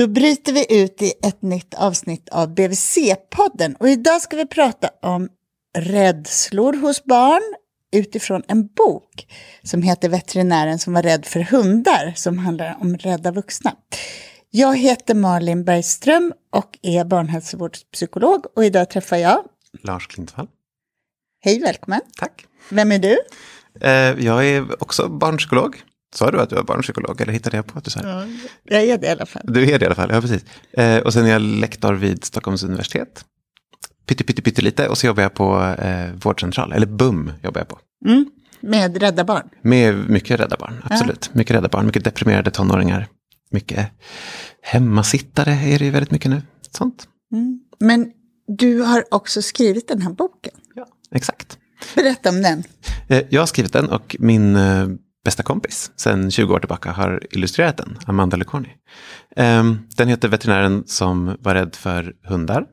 Då bryter vi ut i ett nytt avsnitt av BVC-podden och idag ska vi prata om rädslor hos barn utifrån en bok som heter Veterinären som var rädd för hundar som handlar om rädda vuxna. Jag heter Malin Bergström och är barnhälsovårdspsykolog och idag träffar jag Lars Klintvall. Hej, välkommen. Tack. Vem är du? Eh, jag är också barnpsykolog. Sa du att du var barnpsykolog eller hittade jag på att du sa det? Ja, jag är det i alla fall. Du är det i alla fall, ja precis. Eh, och sen är jag lektor vid Stockholms universitet. Pytte, pytte, pytte lite och så jobbar jag på eh, vårdcentral, eller BUM jobbar jag på. Mm. Med Rädda Barn. Med mycket rädda barn, absolut. Mycket rädda barn, mycket deprimerade tonåringar. Mycket hemmasittare är det ju väldigt mycket nu. Sånt. Mm. Men du har också skrivit den här boken. Ja, exakt. Berätta om den. Eh, jag har skrivit den och min eh, bästa kompis sen 20 år tillbaka har illustrerat den, Amanda Lecorni. Eh, den heter Veterinären som var rädd för hundar.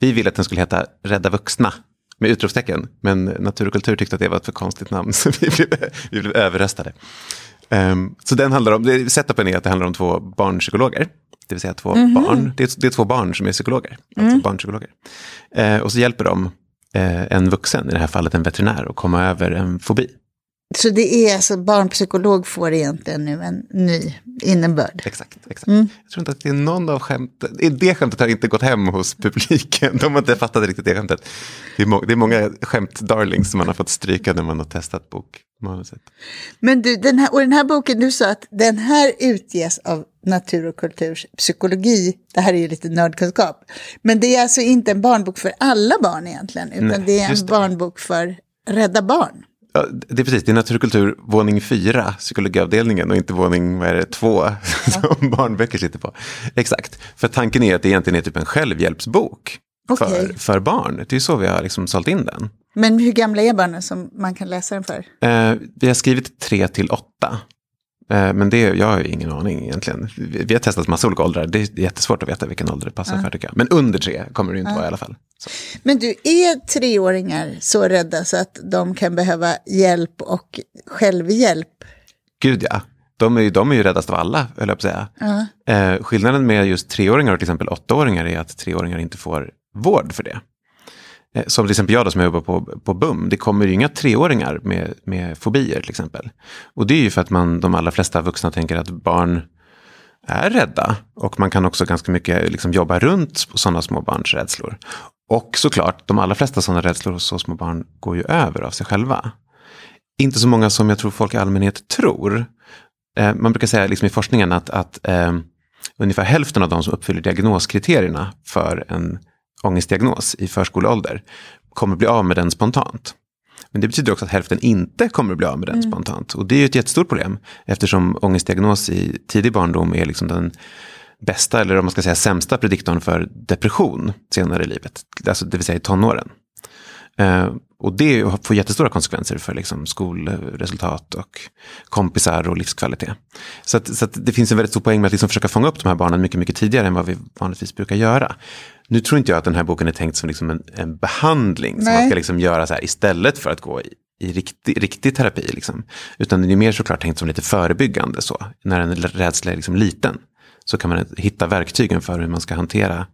Vi ville att den skulle heta Rädda vuxna med utropstecken, men Natur och kultur tyckte att det var ett för konstigt namn så vi blev, vi blev överröstade. Um, så den handlar om, setupen är att det handlar om två barnpsykologer. Det vill säga två Mhm. barn, det är, det är två barn som är psykologer. Alltså Mm. barnpsykologer. Eh, och så hjälper de eh, en vuxen, i det här fallet en veterinär, att komma över en fobi. Så det är alltså barnpsykolog får egentligen nu en ny innebörd. Exakt. exakt. Mm. Jag tror inte att det är någon av skämten, det skämtet har inte gått hem hos publiken. De har inte fattat riktigt det skämtet. Det är, må, det är många skämt-darlings som man har fått stryka när man har testat bokmanuset. Men du, den här, och den här boken, du sa att den här utges av Natur och kulturs psykologi. Det här är ju lite nördkunskap. Men det är alltså inte en barnbok för alla barn egentligen, utan Nej, det är en barnbok för Rädda Barn. Ja, det är precis, det är natur och kultur, våning fyra, psykologiavdelningen och inte våning vad är det, två som barnböcker sitter på. Exakt, för tanken är att det egentligen är typ en självhjälpsbok för, Okej. för barn. Det är så vi har liksom sålt in den. Men hur gamla är barnen som man kan läsa den för? Eh, vi har skrivit tre till åtta. Eh, men det, jag har ingen aning egentligen. Vi, har testat massa olika åldrar. Det är jättesvårt att veta vilken ålder det passar för tycker jag. Men under tre kommer det inte vara i alla fall. Så. Men du, är treåringar så rädda så att de kan behöva hjälp och självhjälp? Gud ja, de är, ju, de är ju räddast av alla, höll jag på att säga. Eh, skillnaden med just treåringar och till exempel åttaåringar är att treåringar inte får vård för det. Eh, som till exempel jag då som jobbar på, på BUM, det kommer ju inga treåringar med, med fobier till exempel. Och det är ju för att man, de allra flesta vuxna tänker att barn är rädda. Och man kan också ganska mycket liksom jobba runt sådana små barns rädslor. Och såklart, de allra flesta sådana rädslor hos så små barn går ju över av sig själva. Inte så många som jag tror folk i allmänhet tror. Eh, man brukar säga liksom i forskningen att, att eh, ungefär hälften av de som uppfyller diagnoskriterierna för en ångestdiagnos i förskoleålder kommer bli av med den spontant. Men det betyder också att hälften inte kommer att bli av med den spontant. Och det är ju ett jättestort problem eftersom ångestdiagnos i tidig barndom är liksom den bästa, eller om man ska säga sämsta prediktorn för depression senare i livet. Alltså det vill säga i tonåren. Eh, och det får jättestora konsekvenser för liksom skolresultat och kompisar och livskvalitet. Så, att, så att det finns en väldigt stor poäng med att liksom försöka fånga upp de här barnen mycket, mycket tidigare än vad vi vanligtvis brukar göra. Nu tror inte jag att den här boken är tänkt som liksom en, en behandling som Nej. man ska liksom göra så här istället för att gå i, i riktig, riktig terapi. Liksom. Utan den är mer såklart tänkt som lite förebyggande så. När en rädsla är liksom liten så kan man hitta verktygen för hur man ska hantera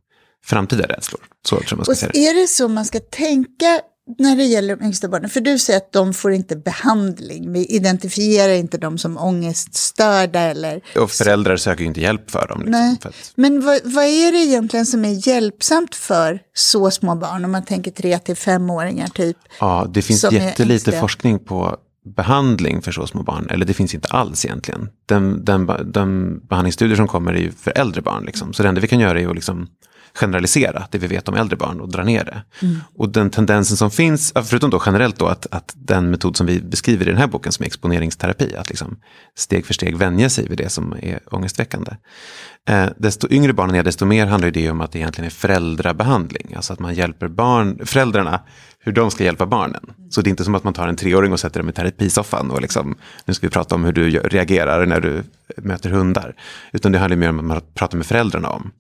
framtida rädslor. Så tror man ska Och är det så man ska tänka när det gäller de yngsta barnen? För du säger att de får inte behandling. Vi identifierar inte dem som ångeststörda eller... Och föräldrar söker ju inte hjälp för dem. Liksom, Nej. för att, Men vad, vad är det egentligen som är hjälpsamt för så små barn? Om man tänker tre till femåringar typ. ja, det finns jättelite forskning på behandling för så små barn. Eller det finns inte alls egentligen. Den, den, den behandlingsstudier som kommer är ju för äldre barn. Liksom. Så det enda vi kan göra är att liksom generalisera det vi vet om äldre barn och dra ner det. Och den tendensen som finns, förutom då generellt då att, att den metod som vi beskriver i den här boken som är exponeringsterapi, att liksom steg för steg vänja sig vid det som är ångestväckande. Eh, desto yngre barnen är, desto mer handlar det om att det egentligen är föräldrabehandling. Alltså att man hjälper barn, föräldrarna hur de ska hjälpa barnen. Så det är inte som att man tar en treåring och sätter dem i terapisoffan och liksom, nu ska vi prata om hur du reagerar när du möter hundar. Utan det handlar mer om att man pratar med föräldrarna om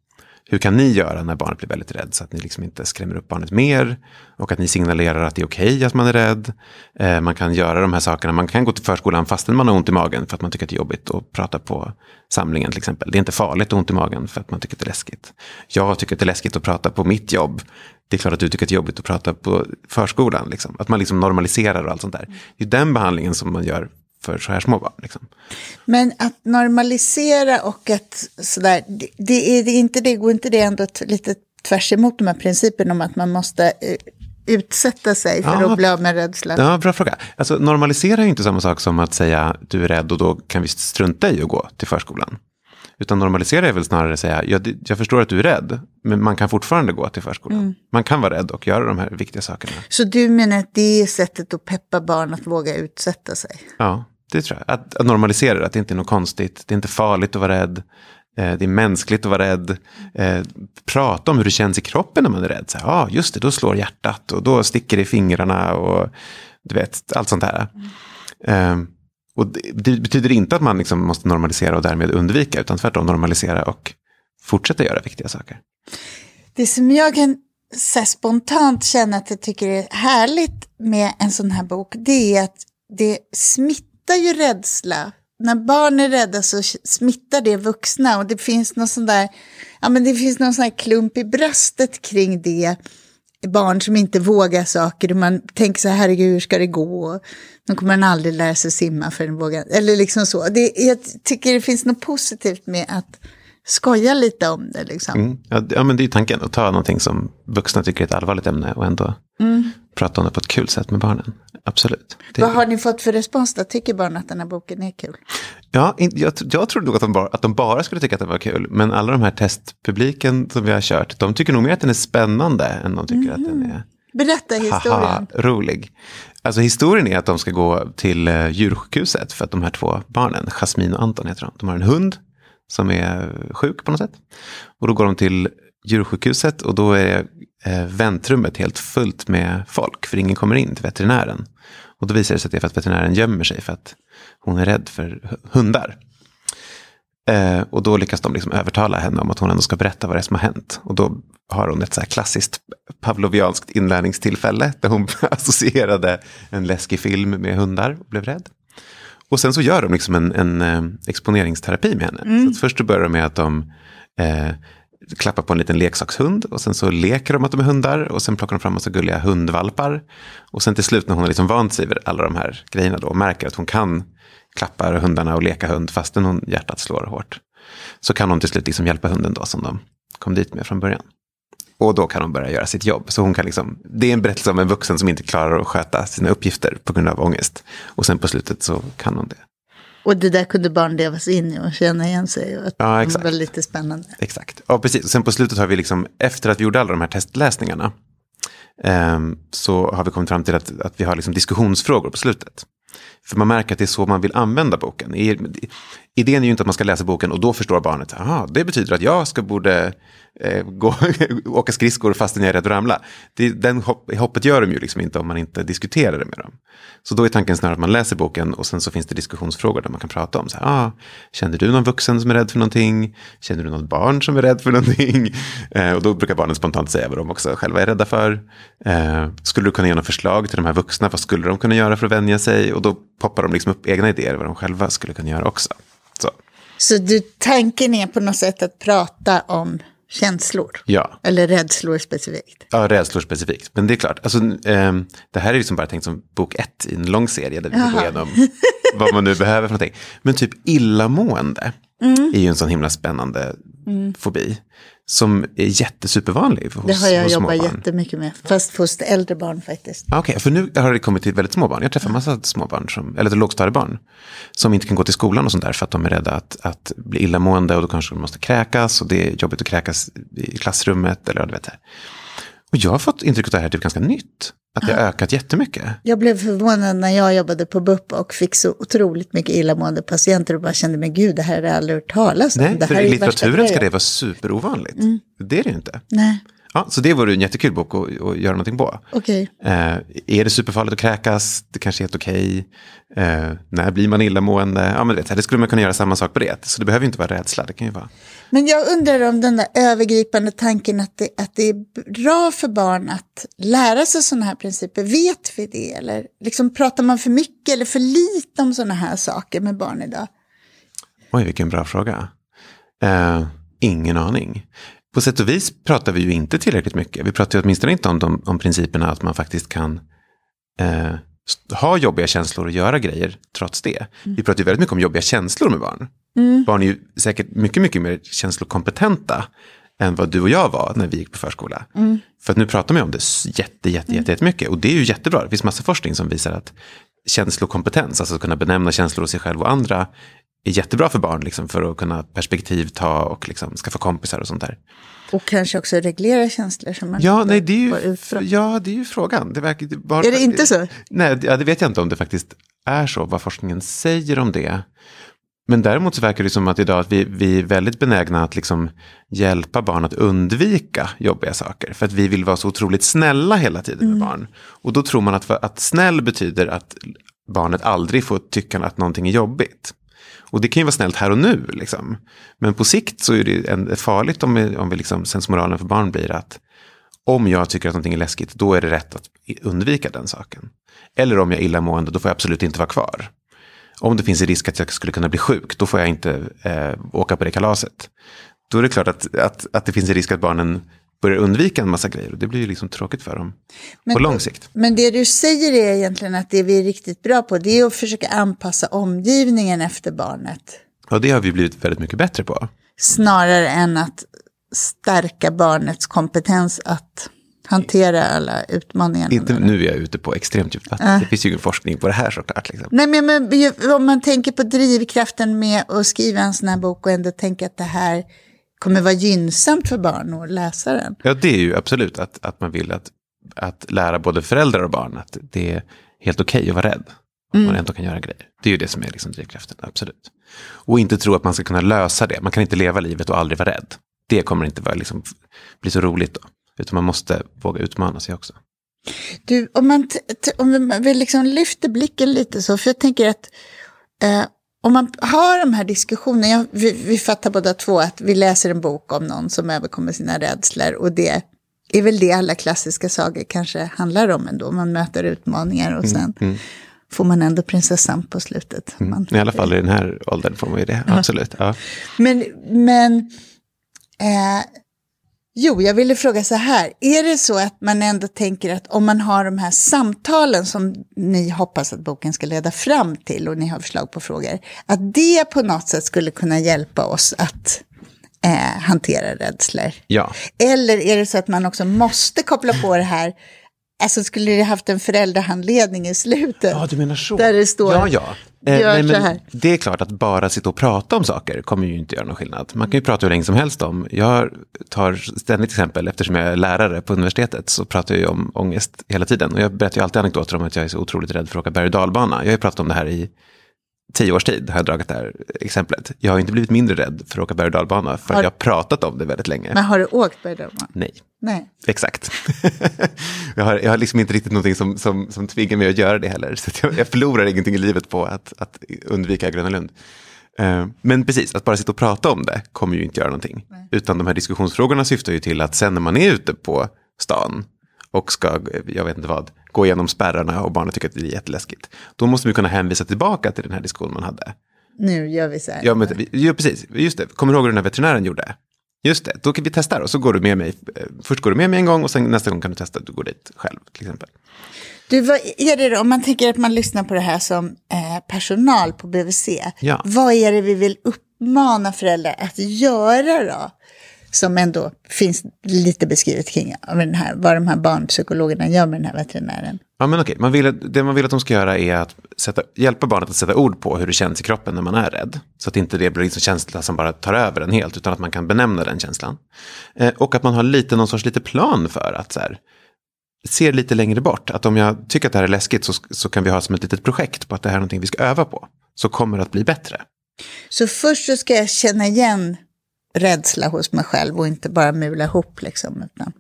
hur kan ni göra när barnet blir väldigt rädd så att ni liksom inte skrämmer upp barnet mer och att ni signalerar att det är okej okay att man är rädd. Eh, man kan göra de här sakerna, man kan gå till förskolan fastän man har ont i magen för att man tycker att det är jobbigt att prata på samlingen till exempel. Det är inte farligt att ha ont i magen för att man tycker att det är läskigt. Jag tycker att det är läskigt att prata på mitt jobb. Det är klart att du tycker att det är jobbigt att prata på förskolan. Liksom. Att man liksom normaliserar och allt sånt där. Det är den behandlingen som man gör för så här små barn. Liksom. Men att normalisera och att sådär, det, det, det inte det, går inte det ändå lite tvärs emot de här principerna om att man måste eh, utsätta sig för ja, att bli av med rädsla? Ja, bra fråga. Alltså, normalisera är inte samma sak som att säga du är rädd och då kan vi strunta i att gå till förskolan. Utan normalisera är väl snarare att säga, jag, jag förstår att du är rädd, men man kan fortfarande gå till förskolan. Mm. Man kan vara rädd och göra de här viktiga sakerna. Så du menar att det är sättet att peppa barn att våga utsätta sig? Ja, det tror jag. Att, att normalisera det, att det inte är något konstigt. Det är inte farligt att vara rädd. Eh, det är mänskligt att vara rädd. Eh, prata om hur det känns i kroppen när man är rädd. Ja, ah, just det, då slår hjärtat och då sticker det i fingrarna och du vet, allt sånt här. Mm. Eh, och det, det, betyder inte att man liksom måste normalisera och därmed undvika, utan tvärtom normalisera och fortsätta göra viktiga saker. Det som jag kan så spontant känna att jag tycker är härligt med en sån här bok, det är att det smittar ju rädsla. När barn är rädda så smittar det vuxna och det finns någon sån där, ja men det finns någon sån här klump i bröstet kring det barn som inte vågar saker och man tänker så här, herregud, hur ska det gå? Nu kommer man aldrig lära sig simma för den vågar, eller liksom så. Det, jag tycker det finns något positivt med att skoja lite om det. Liksom. Mm. Ja, ja, men det är tanken, att ta någonting som vuxna tycker är ett allvarligt ämne och ändå mm. Prata om det på ett kul sätt med barnen. Absolut. Det Vad har ni fått för respons då? Tycker barnen att den här boken är kul? Ja, jag, jag trodde nog att de, bara, att de bara skulle tycka att den var kul. Men alla de här testpubliken som vi har kört, de tycker nog mer att den är spännande än de tycker mm. att den är Berätta historien. Haha, rolig. Alltså historien är att de ska gå till uh, djursjukhuset för att de här två barnen, Jasmin och Anton heter de, de har en hund som är sjuk på något sätt. Och då går de till djursjukhuset och då är eh, väntrummet helt fullt med folk för ingen kommer in till veterinären. Och då visar det sig att det är för att veterinären gömmer sig för att hon är rädd för hundar. Eh, och då lyckas de liksom övertala henne om att hon ändå ska berätta vad det är som har hänt. Och då har hon ett så här klassiskt pavlovianskt inlärningstillfälle där hon associerade en läskig film med hundar och blev rädd. Och sen så gör de liksom en, en eh, exponeringsterapi med henne. Mm. Så först börjar de med att de eh, klappar på en liten leksakshund och sen så leker de att de är hundar och sen plockar de fram massa gulliga hundvalpar. Och sen till slut när hon har liksom vant sig vid alla de här grejerna då och märker att hon kan klappa hundarna och leka hund fastän hon hjärtat slår hårt. Så kan hon till slut liksom hjälpa hunden då som de kom dit med från början. Och då kan hon börja göra sitt jobb. Så hon kan liksom, det är en berättelse om en vuxen som inte klarar att sköta sina uppgifter på grund av ångest. Och sen på slutet så kan hon det. Och det där kunde barn leva sig in i och känna igen sig. Och ja, exakt. Det var lite spännande. Exakt. Ja, precis. Och sen på slutet har vi liksom, efter att vi gjorde alla de här testläsningarna, eh, så har vi kommit fram till att, att vi har liksom diskussionsfrågor på slutet. För man märker att det är så man vill använda boken. Idén är ju inte att man ska läsa boken och då förstår barnet, aha, det betyder att jag ska borde eh, gå, åka skridskor fastän jag är rädd att ramla. Det, den hopp, hoppet gör de ju liksom inte om man inte diskuterar det med dem. Så då är tanken snarare att man läser boken och sen så finns det diskussionsfrågor där man kan prata om. Så här, ah, känner du någon vuxen som är rädd för någonting? Känner du något barn som är rädd för någonting? Eh, och då brukar barnen spontant säga vad de också själva är rädda för. Eh, skulle du kunna ge något förslag till de här vuxna? Vad skulle de kunna göra för att vänja sig? Och då poppar de liksom upp egna idéer vad de själva skulle kunna göra också. Så, du, tanken är på något sätt att prata om känslor? Ja. Eller rädslor specifikt? Ja, rädslor specifikt. Men det är klart, alltså, eh, det här är liksom bara tänkt som bok ett i en lång serie där vi går igenom vad man nu behöver för någonting. Men typ illamående mm. är ju en sån himla spännande mm. fobi som är jättesupervanlig hos Det har jag jobbat jättemycket med, fast hos äldre barn faktiskt. Okej, okay, för nu har det kommit till väldigt små barn. Jag träffar massa små barn, som, eller lågstadiebarn, som inte kan gå till skolan och sånt där för att de är rädda att, att bli illamående och då kanske de måste kräkas och det är jobbigt att kräkas i klassrummet eller vad du vet. Och jag har fått intrycket att det här är typ ganska nytt. Att det har ökat jättemycket. Jag blev förvånad när jag jobbade på BUP och fick så otroligt mycket illamående patienter och bara kände, men gud, det här har jag aldrig hört talas om. Nej, det för i litteraturen ska det vara superovanligt. Mm. Det är det ju inte. Nej. Ja, så det vore en jättekul bok att, att göra någonting på. Okej. Eh, är det superfarligt att kräkas? Det kanske är helt okej. Eh, när blir man illamående? Ja, men vet, det skulle man kunna göra samma sak på det. Så det behöver inte vara rädsla. Det kan ju vara... Men jag undrar om den där övergripande tanken att det, att det är bra för barn att lära sig sådana här principer. Vet vi det? Eller liksom pratar man för mycket eller för lite om sådana här saker med barn idag? Oj, vilken bra fråga. Eh, ingen aning. På sätt och vis pratar vi ju inte tillräckligt mycket. Vi pratar ju åtminstone inte om, de, om principerna att man faktiskt kan eh, ha jobbiga känslor och göra grejer trots det. Vi pratar ju väldigt mycket om jobbiga känslor med barn. Barn är ju säkert mycket, mycket mer känslokompetenta än vad du och jag var när vi gick på förskola. För att nu pratar man om det jätte, jätte, jätte, jättemycket. Och det är ju jättebra. Det finns massa forskning som visar att känslokompetens, alltså att kunna benämna känslor hos sig själv och andra, är jättebra för barn liksom, för att kunna perspektiv ta och liksom, skaffa kompisar och sånt där. Och kanske också reglera känslor som man Ja, nej, det är ju, ja, det är ju frågan. Det verkar, det bara, Är det inte så? Nej, ja, det vet jag inte om det faktiskt är så, vad forskningen säger om det. Men däremot så verkar det som att idag att vi, vi är väldigt benägna att liksom hjälpa barn att undvika jobbiga saker. För att vi vill vara så otroligt snälla hela tiden med barn. Och då tror man att, att snäll betyder att barnet aldrig får tycka att någonting är jobbigt. Och det kan ju vara snällt här och nu. Liksom. Men på sikt så är det en, farligt om, vi, om vi liksom, sensmoralen för barn blir att om jag tycker att någonting är läskigt, då är det rätt att undvika den saken. Eller om jag är illamående, då får jag absolut inte vara kvar. Om det finns en risk att jag skulle kunna bli sjuk, då får jag inte eh, åka på det kalaset. Då är det klart att, att, att det finns en risk att barnen börjar undvika en massa grejer. Och det blir ju liksom tråkigt för dem Men- på lång sikt. Men det du säger är egentligen att det vi är riktigt bra på det är att försöka anpassa omgivningen efter barnet. Och det har vi blivit väldigt mycket bättre på. Snarare än att stärka barnets kompetens att hantera alla utmaningar. Inte, nu är jag ute på extremt djupt vatten. Det finns ju ingen forskning på det här såklart. Liksom. Nej, men, men om man tänker på drivkraften med att skriva en sån här bok och ändå tänka att det här kommer vara gynnsamt för barn att läsa den. Ja, det är ju absolut att, att man vill att, att lära både föräldrar och barn att det är helt okej att vara rädd. Att man ändå kan göra grejer. Det är ju det som är liksom drivkraften, absolut. Och inte tro att man ska kunna lösa det. Man kan inte leva livet och aldrig vara rädd. Det kommer inte vara, liksom, bli så roligt då. Utan man måste våga utmana sig också. Du, om man, om vi liksom lyfter blicken lite så, för jag tänker att eh, om man har de här diskussionerna, jag, vi, vi fattar båda två att vi läser en bok om någon som överkommer sina rädslor och det är väl det alla klassiska sagor kanske handlar om ändå, man möter utmaningar och sen får man ändå prinsessan på slutet. Man, I alla fall i den här åldern får man ju det, absolut. Ja. Men, men eh, jo, jag ville fråga så här. Är det så att man ändå tänker att om man har de här samtalen som ni hoppas att boken ska leda fram till och ni har förslag på frågor, att det på något sätt skulle kunna hjälpa oss att eh, hantera rädslor? ja. Eller är det så att man också måste koppla på det här, alltså skulle det haft en föräldrahandledning i slutet? Ja, du menar så. Där det står, Ja, ja. Eh, gör nej, så men här. Det är klart att bara sitta och prata om saker kommer ju inte göra någon skillnad. Man kan ju prata hur länge som helst om. Jag tar ständigt exempel, eftersom jag är lärare på universitetet så pratar jag ju om ångest hela tiden. Och jag berättar ju alltid anekdoter om att jag är så otroligt rädd för att åka berg och dalbana. Jag har ju pratat om det här i tio års tid, har jag dragit det här exemplet. Jag har inte blivit mindre rädd för att åka berg och dalbana, för Har- att jag har pratat om det väldigt länge. Men har du åkt berg och? Nej. Nej. Exakt. jag, har, jag har liksom inte riktigt någonting som, som, som tvingar mig att göra det heller. Så jag, jag förlorar ingenting i livet på att, att undvika Gröna Lund. Eh, Men precis, att bara sitta och prata om det kommer ju inte göra någonting. Utan de här diskussionsfrågorna syftar ju till att sen när man är ute på stan och ska, jag vet inte vad, gå igenom spärrarna och barnen tycker att det är jätteläskigt. Då måste vi kunna hänvisa tillbaka till den här diskussionen man hade. Nu gör vi så här. Ja, men, ja, precis. Just det. Kommer du ihåg hur den här veterinären gjorde? Just det, då kan vi testa och så går du med mig. Först går du med mig en gång och sen nästa gång kan du testa att du går dit själv till exempel. Du, vad är det då, om man tänker att man lyssnar på det här som eh, personal på BVC, Ja. vad är det vi vill uppmana föräldrar att göra då? Som ändå finns lite beskrivet kring av den här, vad de här barnpsykologerna gör med den här veterinären. Ja, men okej. Man vill, det man vill att de ska göra är att sätta, hjälpa barnet att sätta ord på hur det känns i kroppen när man är rädd. Så att inte det blir en känsla som bara tar över en helt, utan att man kan benämna den känslan. Eh, och att man har lite, någon sorts lite plan för att så här, se lite längre bort. Att om jag tycker att det här är läskigt så, så kan vi ha som ett litet projekt på att det här är någonting vi ska öva på. Så kommer det att bli bättre. Så först så ska jag känna igen rädsla hos mig själv och inte bara mula ihop liksom. Utan,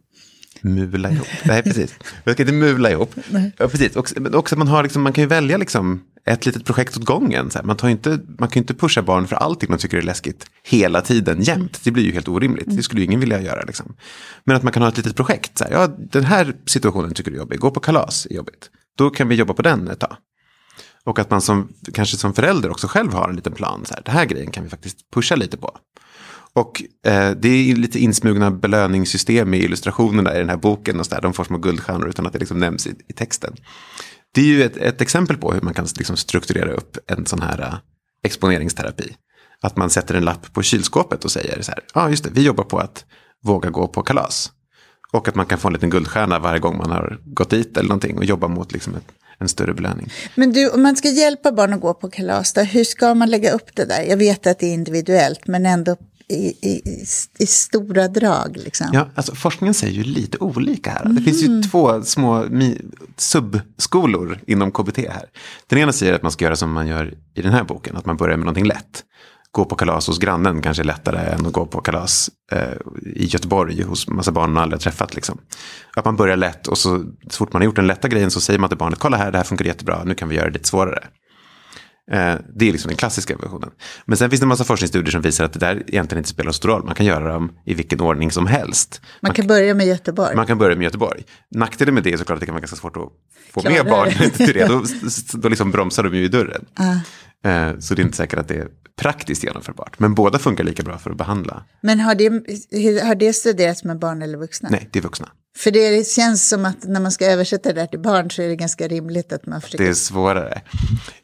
Mula ihop. Nej, precis. Jag ska inte mula ihop. Ja, precis. Och, också man, har liksom, man kan ju välja liksom ett litet projekt åt gången. Så här. Man, tar inte, man kan ju inte pusha barn för allting man tycker är läskigt hela tiden jämt. Det blir ju helt orimligt. Det skulle ju ingen vilja göra. Liksom. Men att man kan ha ett litet projekt. Så här, ja, den här situationen tycker du är jobbig. Gå på kalas är jobbigt. Då kan vi jobba på den ett tag. Och att man som, kanske som förälder också själv har en liten plan. Så här, det här grejen kan vi faktiskt pusha lite på. Och eh, det är lite insmugna belöningssystem i illustrationerna i den här boken. Och så där. De får små guldstjärnor utan att det liksom nämns i, i texten. Det är ju ett, ett, exempel på hur man kan liksom strukturera upp en sån här uh, exponeringsterapi. Att man sätter en lapp på kylskåpet och säger så här, ja ah, just det, vi jobbar på att våga gå på kalas. Och att man kan få en liten guldstjärna varje gång man har gått dit eller någonting och jobba mot liksom ett, en större belöning. Men du, om man ska hjälpa barn att gå på kalas, då, hur ska man lägga upp det där? Jag vet att det är individuellt, men ändå i, i, i stora drag. Liksom. Ja, alltså, forskningen säger ju lite olika här. Mm. Det finns ju mm. två små subskolor inom KBT här. Den ena säger att man ska göra som man gör i den här boken, att man börjar med någonting lätt. Gå på kalas hos grannen kanske är lättare än att gå på kalas eh, i Göteborg hos massa barn man aldrig träffat. Liksom. Att man börjar lätt och så, så fort man har gjort den lätta grejen så säger man till barnet, kolla här, det här funkar jättebra, nu kan vi göra det lite svårare. Eh, det är liksom den klassiska versionen. Men sen finns det en massa forskningsstudier som visar att det där egentligen inte spelar så stor roll. Man kan göra dem i vilken ordning som helst. Man, man kan börja med Göteborg. Man kan börja med Göteborg. Nackdelen med det är såklart att det kan vara ganska svårt att få Klara med barn till det. Då, då liksom bromsar de ju i dörren. Uh. Så det är inte säkert att det är praktiskt genomförbart. Men båda funkar lika bra för att behandla. Men har det, har det studerats med barn eller vuxna? Nej, det är vuxna. För det känns som att när man ska översätta det där till barn så är det ganska rimligt att man försöker... Det är svårare.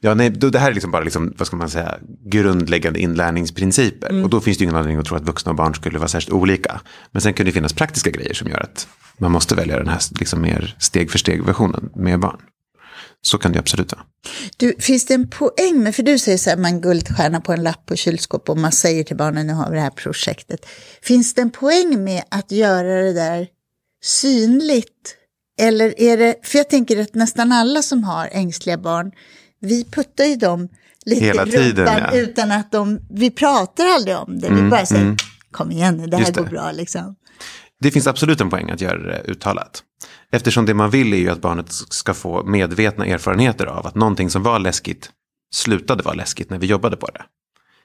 Ja, nej, det här är liksom bara liksom, vad ska man säga, grundläggande inlärningsprinciper. Mm. Och då finns det ingen anledning att tro att vuxna och barn skulle vara särskilt olika. Men sen kan det finnas praktiska grejer som gör att man måste välja den här liksom mer steg för steg-versionen med barn. Så kan det absolut vara. Du, finns det en poäng med, för du säger så här, man guldstjärna på en lapp på kylskåp och man säger till barnen, nu har vi det här projektet. Finns det en poäng med att göra det där synligt? Eller är det, för jag tänker att nästan alla som har ängsliga barn, vi puttar ju dem lite Hela tiden, ja. utan att de, vi pratar aldrig om det, mm, vi bara säger, mm. kom igen nu, det här det. går bra liksom. Det finns absolut en poäng att göra det uttalat. Eftersom det man vill är ju att barnet ska få medvetna erfarenheter av att någonting som var läskigt slutade vara läskigt när vi jobbade på det.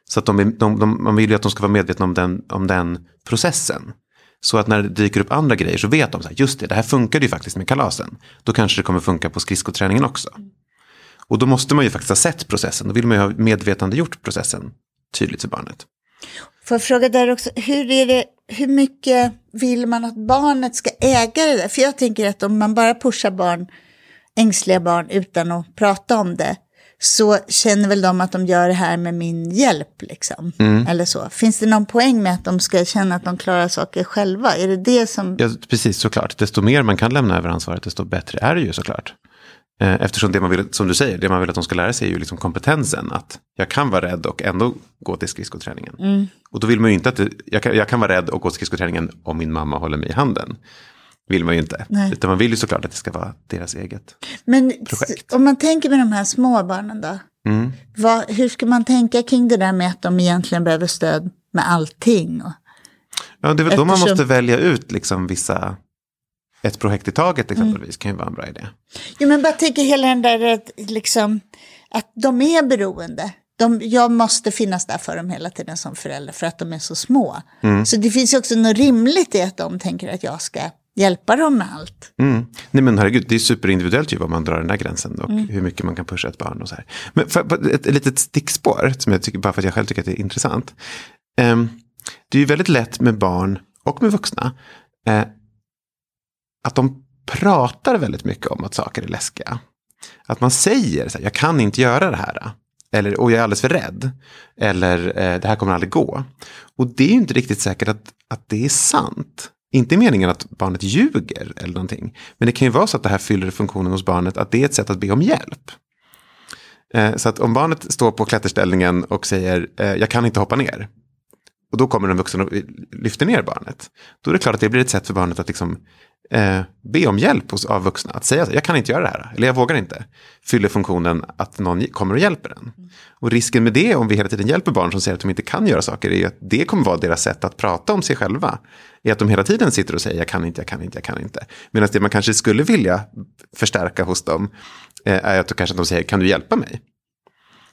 Så att de, de, de, man vill ju att de ska vara medvetna om den, om den processen. Så att när det dyker upp andra grejer så vet de så här, just det, det här funkade ju faktiskt med kalasen. Då kanske det kommer funka på skridskoträningen också. Och då måste man ju faktiskt ha sett processen, då vill man ju ha medvetandegjort processen tydligt för barnet. Får jag fråga där också, hur, är det, hur mycket vill man att barnet ska äga det där? För jag tänker att om man bara pushar barn, ängsliga barn utan att prata om det, så känner väl de att de gör det här med min hjälp. Liksom. Mm. Eller så. Finns det någon poäng med att de ska känna att de klarar saker själva? Är det det som... Ja, precis, såklart. Desto mer man kan lämna över ansvaret, desto bättre är det ju såklart. Eh, eftersom det man vill, som du säger, det man vill att de ska lära sig är ju liksom kompetensen. Att jag kan vara rädd och ändå gå till skridskoträningen. Mm. Och då vill man ju inte att det, jag, kan, jag kan vara rädd och gå till skridskoträningen om min mamma håller mig i handen vill man ju inte. Nej. Utan man vill ju såklart att det ska vara deras eget Men projekt. om man tänker med de här små barnen då? Mm. Vad, hur ska man tänka kring det där med att de egentligen behöver stöd med allting? Och, ja, det är väl Eftersom... då man måste välja ut liksom vissa ett projekt i taget exempelvis mm. kan ju vara en bra idé. Jo, men bara tänka hela den där att, liksom, att de är beroende. De, jag måste finnas där för dem hela tiden som förälder för att de är så små. Mm. Så det finns ju också något rimligt i att de tänker att jag ska hjälpa dem med allt. Mm. Nej men herregud, det är superindividuellt ju var man drar den där gränsen och mm. hur mycket man kan pusha ett barn och så här. Men för, ett, ett litet stickspår, som jag tycker, bara för att jag själv tycker att det är intressant. Um, det är ju väldigt lätt med barn och med vuxna uh, att de pratar väldigt mycket om att saker är läskiga. Att man säger så här, jag kan inte göra det här. Eller, och jag är alldeles för rädd. Eller, eh, det här kommer aldrig gå. Och det är ju inte riktigt säkert att, att det är sant. Inte meningen att barnet ljuger eller någonting. Men det kan ju vara så att det här fyller funktionen hos barnet att det är ett sätt att be om hjälp. Eh, så att om barnet står på klätterställningen och säger eh, jag kan inte hoppa ner. Och då kommer en vuxen och lyfter ner barnet. Då är det klart att det blir ett sätt för barnet att liksom eh, be om hjälp hos, av vuxna. Att säga att jag kan inte göra det här, eller jag vågar inte. Fyller funktionen att någon kommer och hjälper en. Och risken med det, om vi hela tiden hjälper barn som säger att de inte kan göra saker, är att det kommer vara deras sätt att prata om sig själva. Är att de hela tiden sitter och säger jag kan inte, jag kan inte, jag kan inte. Medan det man kanske skulle vilja förstärka hos dem eh, är att kanske de säger kan du hjälpa mig?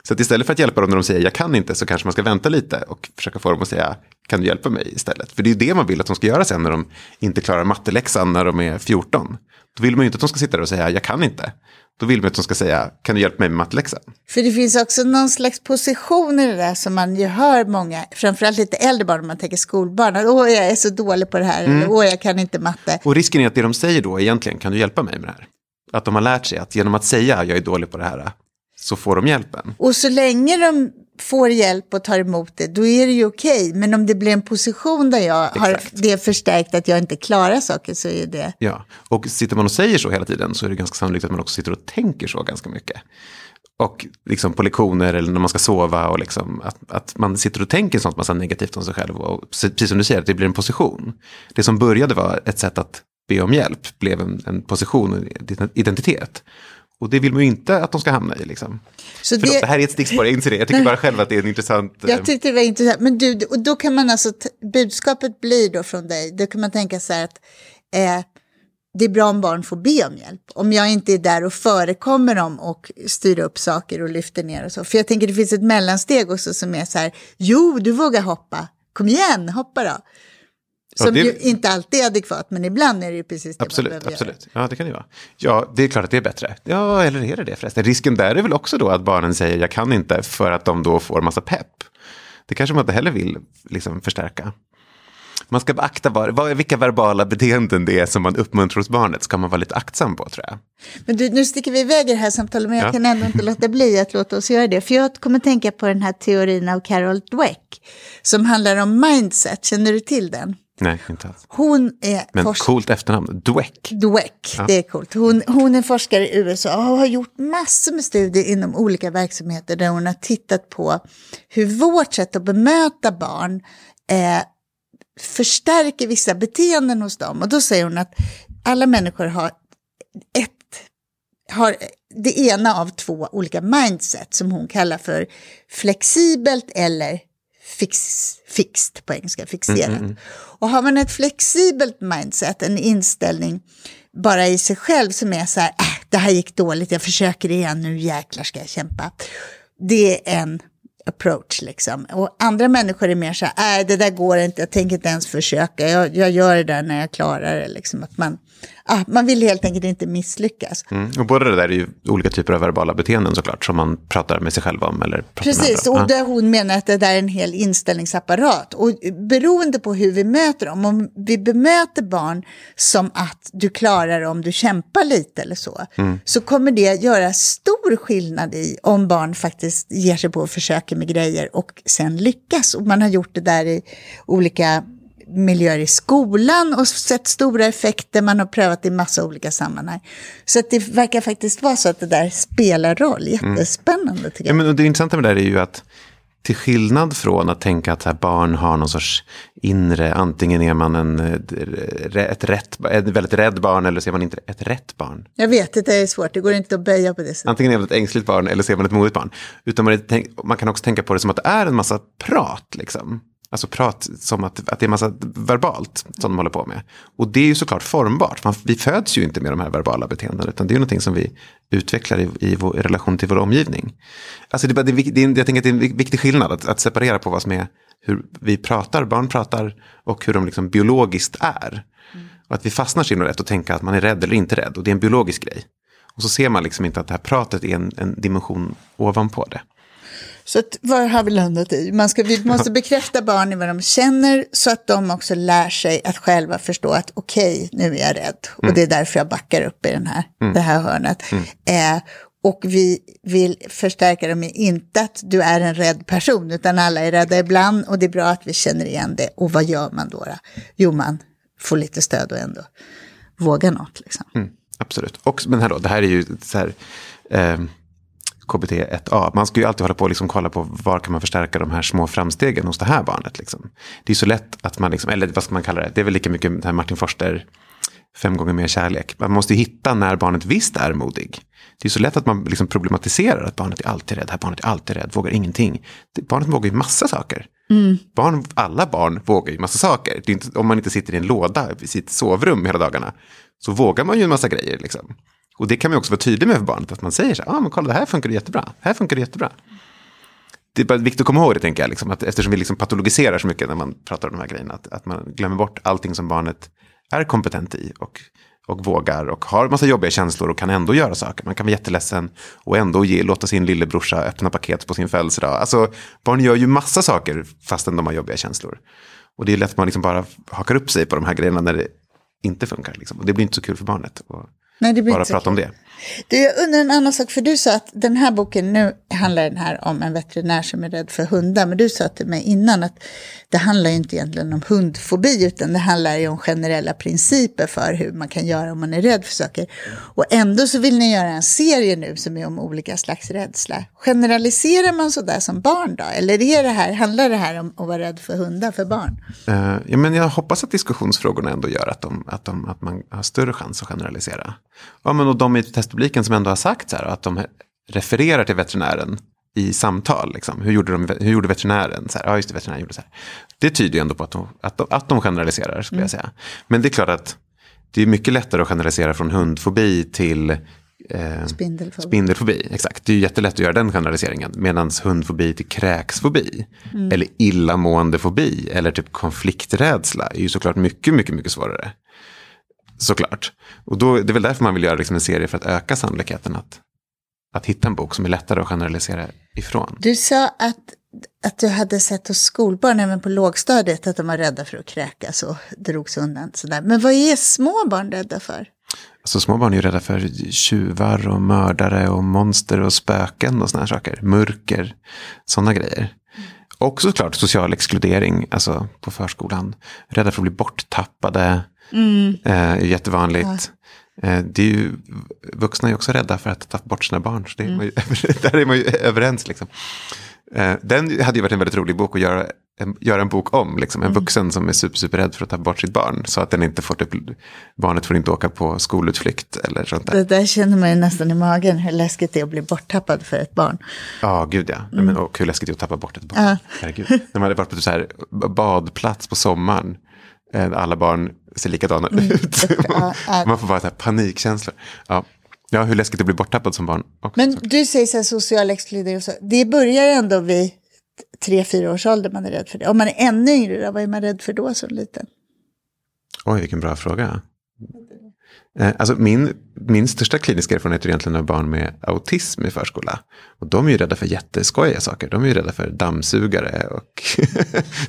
Så att istället för att hjälpa dem när de säger jag kan inte så kanske man ska vänta lite och försöka få dem att säga kan du hjälpa mig istället. För det är det man vill att de ska göra sen när de inte klarar matteläxan när de är 14. Då vill man ju inte att de ska sitta där och säga jag kan inte. Då vill man att de ska säga kan du hjälpa mig med matteläxan. För det finns också någon slags position i det där som man ju hör många, framförallt lite äldre barn, om man tänker skolbarn, att åh jag är så dålig på det här, eller åh jag kan inte matte. Och risken är att det de säger då egentligen kan du hjälpa mig med det här. Att de har lärt sig att genom att säga jag är dålig på det här så får de hjälpen. Och så länge de får hjälp och tar emot det, då är det ju okej. Men om det blir en position där jag har Exakt. det förstärkt att jag inte klarar saker så är det... Ja, och sitter man och säger så hela tiden så är det ganska sannolikt att man också sitter och tänker så ganska mycket. Och liksom på lektioner eller när man ska sova och liksom att, att man sitter och tänker sånt massa negativt om sig själv. Och precis som du säger, att det blir en position. Det som började vara ett sätt att be om hjälp blev en, en position, en identitet. Och det vill man ju inte att de ska hamna i. Liksom. Så Förlåt, det- det här är ett stickspår, jag inser det. Jag tycker bara själv att det är en intressant... eh, Jag tyckte det var intressant. Men du, och då kan man alltså, budskapet blir då från dig, då kan man tänka så här att eh, det är bra om barn får be om hjälp. Om jag inte är där och förekommer dem och styr upp saker och lyfter ner och så. För jag tänker det finns ett mellansteg också som är så här, jo du vågar hoppa, kom igen, hoppa då. Som det- ju inte alltid är adekvat, men ibland är det ju precis det man Absolut, behöver absolut. Ja, det kan det vara. Ja, det är klart att det är bättre. Ja, eller är det det förresten? Risken där är väl också då att barnen säger jag kan inte för att de då får massa pepp. Det kanske man inte heller vill liksom, förstärka. Man ska beakta var, vad, vilka verbala beteenden det är som man uppmuntrar hos barnet. Ska man vara lite aktsam på tror jag. Men du, nu sticker vi iväg i det här samtalet, men jag Ja. kan ändå inte låta bli att låta oss göra det. För jag kommer tänka på den här teorin av Carol Dweck, som handlar om mindset. Känner du till den? Nej, inte alls. Hon är Men forsk- coolt efternamn. Dweck. Dweck, det är coolt. Hon, hon är forskare i USA och har gjort massor med studier inom olika verksamheter där hon har tittat på hur vårt sätt att bemöta barn eh, förstärker vissa beteenden hos dem. Och då säger hon att alla människor har ett har det ena av två olika mindset som hon kallar för flexibelt eller fix, fixed på engelska, fixerat. Och har man ett flexibelt mindset, en inställning bara i sig själv som är så här, äh, det här gick dåligt, jag försöker igen, nu jäklar ska jag kämpa. Det är en approach liksom. Och andra människor är mer så här, äh, det där går inte, jag tänker inte ens försöka, jag, jag gör det där när jag klarar det. Liksom. Att man, ah, man vill helt enkelt inte misslyckas. Mm. Och båda det där är ju olika typer av verbala beteenden såklart. Som man pratar med sig själv om. Eller Precis, och där hon menar att det där är en hel inställningsapparat. Och beroende på hur vi möter dem, om vi bemöter barn som att du klarar det om du kämpar lite eller så, så kommer det göra stor skillnad i om barn faktiskt ger sig på och försöker med grejer och sen lyckas. Och man har gjort det där i olika miljöer i skolan och sett stora effekter. Man har prövat i massa olika sammanhang. Så att det verkar faktiskt vara så att det där spelar roll. Jättespännande tycker Ja, jag. men och det intressanta med det här är ju att till skillnad från att tänka att här, barn har någon sorts inre, antingen är man en, eh, ett, rätt, ett väldigt rädd barn eller så är man inte ett rätt barn. Jag vet det är svårt, det går inte att böja på det sättet. Antingen är man ett ängsligt barn eller så är man ett modigt barn. Utan man, är, man kan också tänka på det som att det är en massa prat. Liksom. Alltså prat som att, att det är massa verbalt som de håller på med. Och det är ju såklart formbart. Man, vi föds ju inte med de här verbala beteendena. Utan det är ju någonting som vi utvecklar i, i, vår, i relation till vår omgivning. Alltså det, det, det jag tänker att det är en vik- viktig skillnad att, att separera på vad som är hur vi pratar, barn pratar och hur de liksom biologiskt är. Och att vi fastnar himla lätt och tänka att man är rädd eller inte rädd. Och det är en biologisk grej. Och så ser man liksom inte att det här pratet är en, en dimension ovanpå det. Så att, vad har vi landat i? Man ska, vi måste bekräfta barn i vad de känner så att de också lär sig att själva förstå att okej, nu är jag rädd. Och det är därför jag backar upp i den här, det här hörnet. Eh, och vi vill förstärka dem i inte att du är en rädd person, utan alla är rädda ibland och det är bra att vi känner igen det. Och vad gör man då? då? Jo, man får lite stöd och ändå våga något. Liksom. Mm, absolut. Och, men här då, det här är ju så här, eh, KBT 1A. Man ska ju alltid hålla på och liksom kolla på var kan man förstärka de här små framstegen hos det här barnet. Liksom. Det är så lätt att man, liksom, eller vad ska man kalla det, det är väl lika mycket här Martin Forster fem gånger mer kärlek. Man måste ju hitta när barnet visst är modig. Det är så lätt att man liksom problematiserar att barnet är alltid rädd, här barnet är alltid rädd, vågar ingenting. Barnet vågar ju massa saker. Barn, alla barn vågar ju massa saker. Det är inte, om man inte sitter i en låda i sitt sovrum hela dagarna så vågar man ju en massa grejer. Liksom. Och det kan man också vara tydlig med för barnet, att man säger så här, ah, men kolla det här funkar jättebra, här funkar det jättebra. Det är bara viktigt att komma ihåg det, tänker jag, liksom, att eftersom vi liksom patologiserar så mycket när man pratar om de här grejerna, att, att man glömmer bort allting som barnet är kompetent i och, och vågar och har massa jobbiga känslor och kan ändå göra saker. Man kan vara jätteledsen och ändå ge, låta sin lillebrorsa öppna paket på sin födelsedag. Alltså, barn gör ju massa saker fastän de har jobbiga känslor. Och det är lätt att man liksom bara hakar upp sig på de här grejerna när det inte funkar. Liksom. Och det blir inte så kul för barnet. Och Nej, det blir bara inte prata om det. Du, jag undrar en annan sak, för du sa att den här boken, nu handlar den här om en veterinär som är rädd för hundar, men du sa till mig innan att det handlar ju inte egentligen om hundfobi, utan det handlar ju om generella principer för hur man kan göra om man är rädd för saker. Och ändå så vill ni göra en serie nu som är om olika slags rädsla. Generaliserar man sådär som barn då? Eller är det här, handlar det här om att vara rädd för hundar för barn? Eh, ja, men jag hoppas att diskussionsfrågorna ändå gör att, de, att, de, att man har större chans att generalisera. Ja, men och de i testpubliken som ändå har sagt så här, att de refererar till veterinären i samtal. Liksom. Hur, gjorde de, hur gjorde veterinären? Så här, ja, just det, veterinären gjorde så här. Det tyder ju ändå på att de, att de, att de generaliserar, skulle jag säga. Men det är klart att det är mycket lättare att generalisera från hundfobi till eh, Spindelfobi. Spindelfobi, exakt. Det är jättelätt att göra den generaliseringen. Medan hundfobi till kräksfobi. Eller illamåendefobi. Eller typ konflikträdsla. är ju såklart mycket, mycket, mycket svårare. Såklart. Och då, det är väl därför man vill göra liksom en serie för att öka sannolikheten att, att hitta en bok som är lättare att generalisera ifrån. Du sa att, att du hade sett hos skolbarn, även på lågstadiet, att de var rädda för att kräkas och drogs undan. Sådär. Men vad är små barn rädda för? Alltså små barn är ju rädda för tjuvar och mördare och monster och spöken och sådana här saker. Mörker, sådana grejer. Och såklart social exkludering, alltså på förskolan. Rädda för att bli borttappade. Eh, är jättevanligt. Eh, det är ju, vuxna är ju också rädda för att tappa bort sina barn. Så det är man ju, där är man ju överens. Liksom. Eh, den hade ju varit en väldigt rolig bok att göra en, göra en bok om. Liksom. En vuxen som är super, super rädd för att ta bort sitt barn. Så att den inte får typ, barnet får inte åka på skolutflikt eller sånt där. Det där känner man ju nästan i magen, hur läskigt det är att bli borttappad för ett barn. Ja, gud ja. Nej, Men, och hur läskigt det är att tappa bort ett barn. Ja. Herregud. När man hade varit på typ så här badplats på sommaren. Alla barn ser likadana ut. Ja, ja. man får bara så här panikkänslor. Ja. ja, hur läskigt det blir borttappad som barn. Också, Men du säger så här social exkludering. Det börjar ändå vid tre, fyra års ålder man är rädd för det. Om man är ännu yngre, då, vad är man rädd för då som liten? Oj, vilken bra fråga. Eh, Alltså min, min största kliniska erfarenhet är egentligen av barn med autism i förskola. Och de är ju rädda för jätteskojiga saker. De är ju rädda för dammsugare och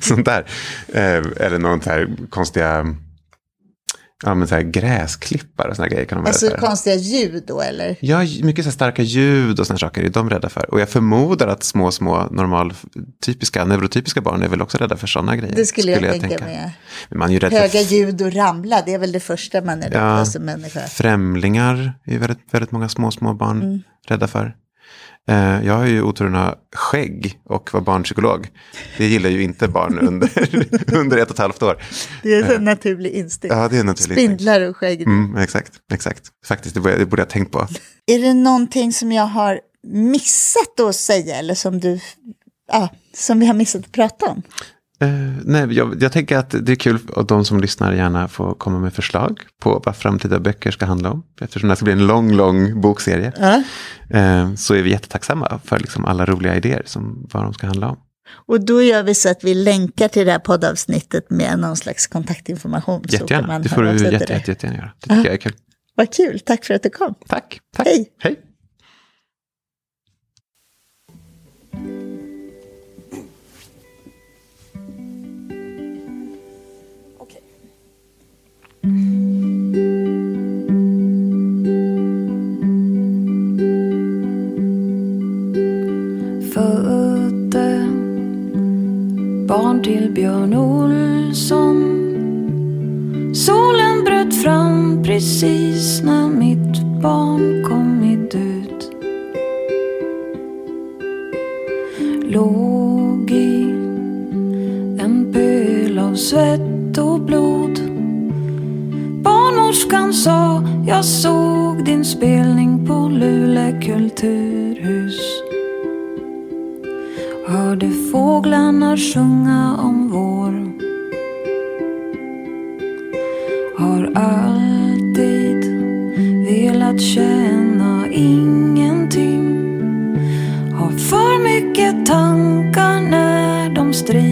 sånt där. Eh, Eller någon så här konstiga ja, men så här gräsklippar och såna grejer kan de vara Alltså för. konstiga ljud då, eller? Ja, mycket så här starka ljud och såna saker är de rädda för. Och jag förmodar att små, små normal, typiska, neurotypiska barn är väl också rädda för sådana grejer. Det skulle, jag, tänka mig. Men man är ju rädd Höga för ljud och ramla, det är väl det första man är rädd Ja. för som människa. Främlingar är väldigt, väldigt många små, små barn Mm. rädda för. Eh, jag har ju oturen att ha skägg och var barnpsykolog. Det gillar ju inte barn under, under ett och ett halvt år. Det är en naturlig instinkt. Ja, det är naturligt. Spindlar och skägg. Mm, exakt, exakt. Faktiskt, det borde, det borde jag tänkt på. Är det någonting som jag har missat att säga eller som du, ja, som vi har missat att prata om? Eh, nej, jag, jag tänker att det är kul att de som lyssnar gärna får komma med förslag på vad framtida böcker ska handla om. Eftersom det här ska bli en lång, lång bokserie. Ja. Eh, så är vi jättetacksamma för liksom alla roliga idéer som vad de ska handla om. Och då gör vi så att vi länkar till det här poddavsnittet med någon slags kontaktinformation. så Jättegärna, man det får du jätte, jätte, jättegärna göra. Det tycker jag är kul. Vad kul, tack för att du kom. Tack. tack. Hej. Hej. Födde barn till Björn Olsson Solen bröt fram precis när mitt barn kom. Han sa jag såg din spelning på Lule kulturhus. Hörde fåglarna sjunga om vår. Har alltid velat känna ingenting. Har för mycket tankar när de strider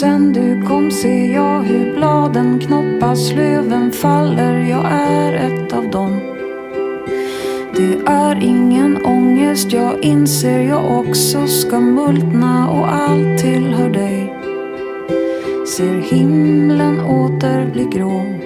Sen du kom ser jag hur bladen knoppas, löven faller, jag är ett av dem. Det är ingen ångest, jag inser jag också ska multna och allt tillhör dig. Ser himlen åter bli grå